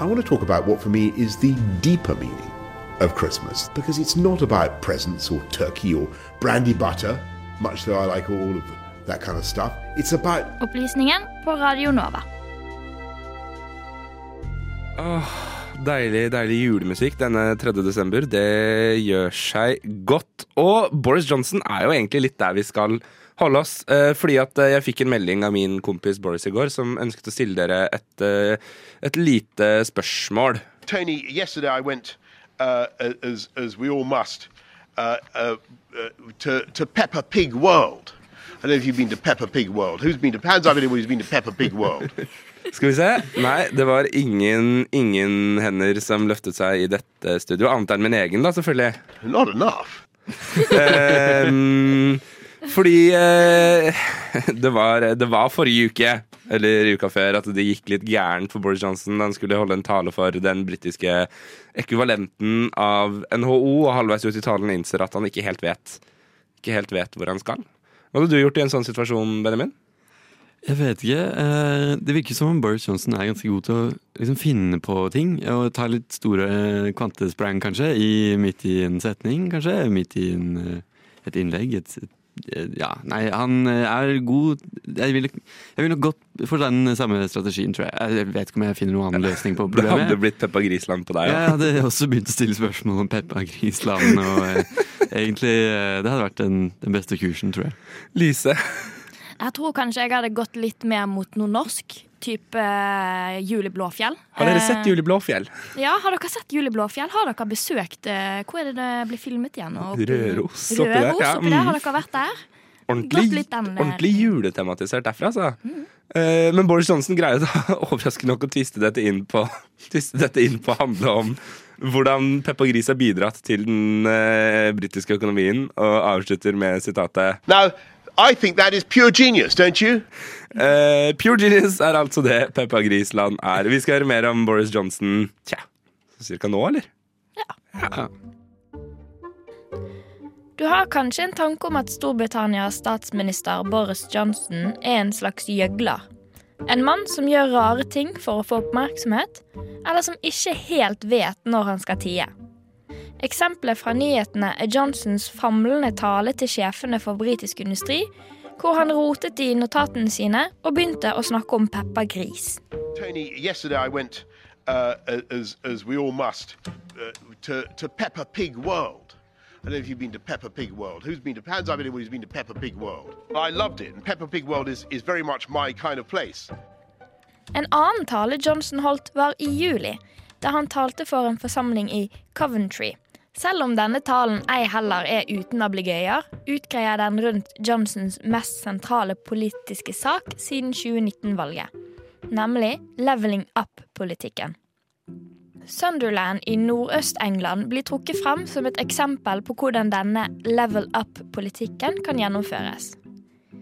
I want to talk about what for me is the deeper meaning of Christmas because it's not about presents or turkey or brandy butter, much though I like all of that kind of stuff. It's about Opplysningen på Radio Nova. Oh, deilig, deilig julemusikk denne 3. desember. Det gjør seg godt. Og Boris Johnson er jo egentlig litt der vi skal holde oss. Eh, fordi at eh, jeg fikk en melding av min kompis Boris i går som ønsket å stille dere et, eh, et lite spørsmål. Tony, yesterday I went, uh, as, as we all must, uh, uh, uh, to, to Peppa Pig World. I don't know if you've been to Peppa Pig World. Who's been to, hands up anyone who's been to Peppa Pig World? Skal vi se. Nei, det var ingen, ingen hender som løftet seg i dette studio, annet enn min egen, da, selvfølgelig. Not enough. Ehm, fordi eh, det, var, det var forrige uke, eller uka før, at det gikk litt gærent for Boris Johnson han skulle holde en tale for den britiske ekvivalenten av NHO, og halvveis ut i talen innser at han ikke helt vet Ikke helt vet hvor han skal. Hva hadde du gjort i en sånn situasjon, Benjamin? Jeg vet ikke. eh, Det virker som om Boris Johnson er ganske god til å liksom finne på ting. Og ta litt store eh, kvantesprang, kanskje, i, midt i en setning, kanskje. Midt i en, eh, et innlegg. Et, et, ja, nei, han eh, er god Jeg ville jeg vil nok gått for den samme strategien, tror jeg. Jeg vet ikke om jeg finner noen annen løsning på problemet. Det hadde blitt Peppa Grisland på deg. Jeg Ja. hadde også begynt å stille spørsmål om Peppa Grisland, og eh, egentlig eh, Det hadde vært den, den beste kursen, tror jeg. Lise. Jeg tror kanskje jeg hadde gått litt mer mot noe norsk. Type uh, Juli Blåfjell. Har dere sett Eh, Juli Blåfjell? Ja, har dere sett Juli Blåfjell? Har dere besøkt uh, Hvor er det det blir filmet igjen? Oppi- Røros oppi der, Røros ja, oppi der. mm. Har dere vært der? Ordentlig, den, ordentlig juletematisert derfra, altså. Eh, men Boris Johnson greier da overraskende nok å tviste dette inn på Tviste dette inn på å handle om hvordan Peppa Gris har bidratt til den uh, britiske økonomien, og avslutter med sitatet Now, I think that is pure genius, don't you? Uh, Pure genius er altså det Peppa Grisland er. Vi skal høre mer om Boris Johnson tja, cirka nå, eller? Ja. Du har kanskje en tanke om at Storbritannias statsminister Boris Johnson er en slags gjøgler. En mann som gjør rare ting for å få oppmerksomhet, eller som ikke helt vet når han skal tie. Eksempelet fra nyhetene er Johnsons famlende tale til sjefene for britisk industri, hvor han rotet i notatene sine og begynte å snakke om Peppa Gris. Tony, yesterday I went, uh, as, as we all must, uh, to, to Peppa Pig World. I don't know if you've been to Peppa Pig World. Who's been to, Pan's? up anyone who's been to Peppa Pig World. I loved it, and Peppa Pig World is, is very much my kind of place. En annen tale Johnson holdt, var i juli, da han talte for en forsamling i Coventry. Selv om denne talen ei heller er uten ablegøyer, utgreier den rundt Johnsons mest sentrale politiske sak siden 2019-valget, nemlig leveling up-politikken. Sunderland i Nordøst-England blir trukket frem som et eksempel på hvordan denne level up-politikken kan gjennomføres.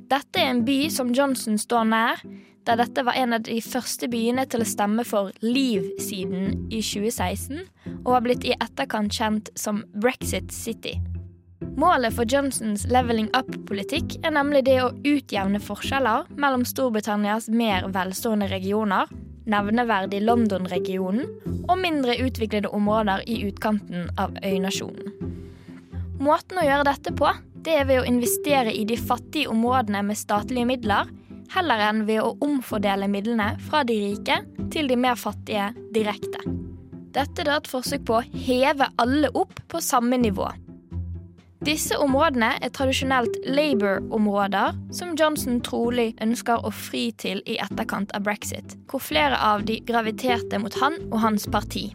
Dette er en by som Johnson står nær, da dette var en av de første byene til å stemme for Leave-siden i 2016, og har blitt i etterkant kjent som Brexit City. Målet for Johnsons leveling up-politikk er nemlig det å utjevne forskjeller mellom Storbritannias mer velstående regioner, nevneverdig London-regionen, og mindre utviklede områder i utkanten av øynasjonen. Måten å gjøre dette på, det er ved å investere i de fattige områdene med statlige midler, heller enn ved å omfordele midlene fra de rike til de mer fattige direkte. Dette er et forsøk på å heve alle opp på samme nivå. Disse områdene er tradisjonelt Labour-områder, som Johnson trolig ønsker å fri til i etterkant av brexit, hvor flere av de graviterte mot han og hans parti.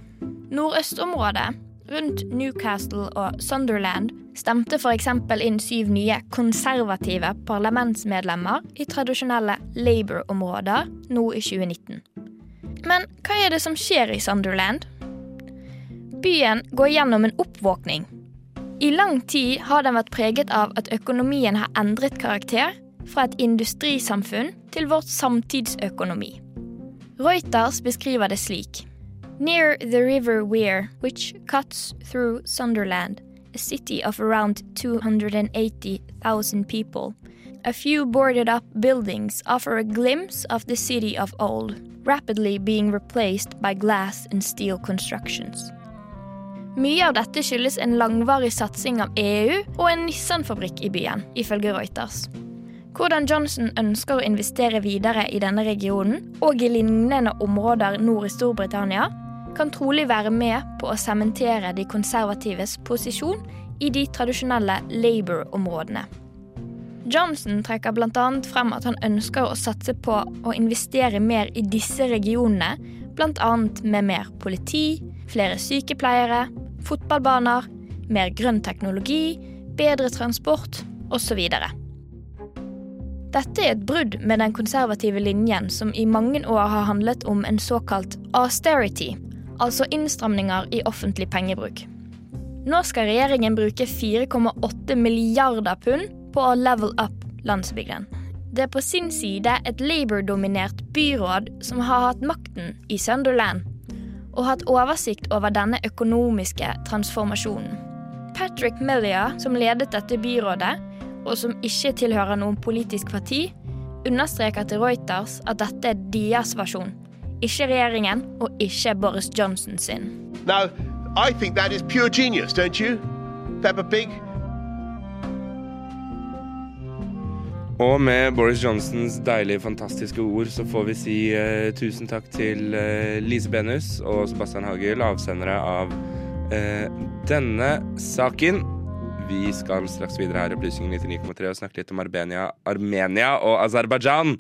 Nordøstområdet, rundt Newcastle og Sunderland, stemte f.eks. inn syv nye konservative parlamentsmedlemmer i tradisjonelle Labour-områder nå i 2019. Men hva er det som skjer i Sunderland? Byen går gjennom en oppvåkning. I lang tid har den vært preget av at økonomien har endret karakter fra et industrisamfunn til vårt samtidsøkonomi. Reuters beskriver det slik. Near the river Weir, which cuts through Sunderland, a city of around 280,000 people, a few boarded up buildings offer a glimpse of the city of old. rapidly being replaced by glass and steel constructions. Mye av dette skyldes en langvarig satsing av EU og en Nissan-fabrikk i byen, ifølge Reuters. Hvordan Johnson ønsker å investere videre i denne regionen og i lignende områder nord i Storbritannia, kan trolig være med på å sementere de konservatives posisjon i de tradisjonelle Labour-områdene. Johnson trekker bl.a. frem at han ønsker å satse på å investere mer i disse regionene, bl.a. med mer politi, flere sykepleiere, fotballbaner, mer grønn teknologi, bedre transport osv. Dette er et brudd med den konservative linjen som i mange år har handlet om en såkalt austerity, altså innstramninger i offentlig pengebruk. Nå skal regjeringen bruke 4,8 milliarder pund på å level up landsbygden. Det er på sin side et Labour-dominert byråd som har hatt makten i Sunderland, og hatt oversikt over denne økonomiske transformasjonen. Patrick Mellia, som ledet dette byrådet, og som ikke tilhører noen politisk parti, understreker til Reuters at dette er deres versjon, ikke regjeringen og ikke Boris Johnson sin. Now, I think that is pure genius, don't you? Peppa Pig? Og med Boris Johnsons deilige, fantastiske ord så får vi si uh, tusen takk til uh, Lise Benus og Sebastian Hagel, avsendere av uh, denne saken. Vi skal straks videre her i Opplysningen 99,3 og snakke litt om Armenia, Armenia og Aserbajdsjan.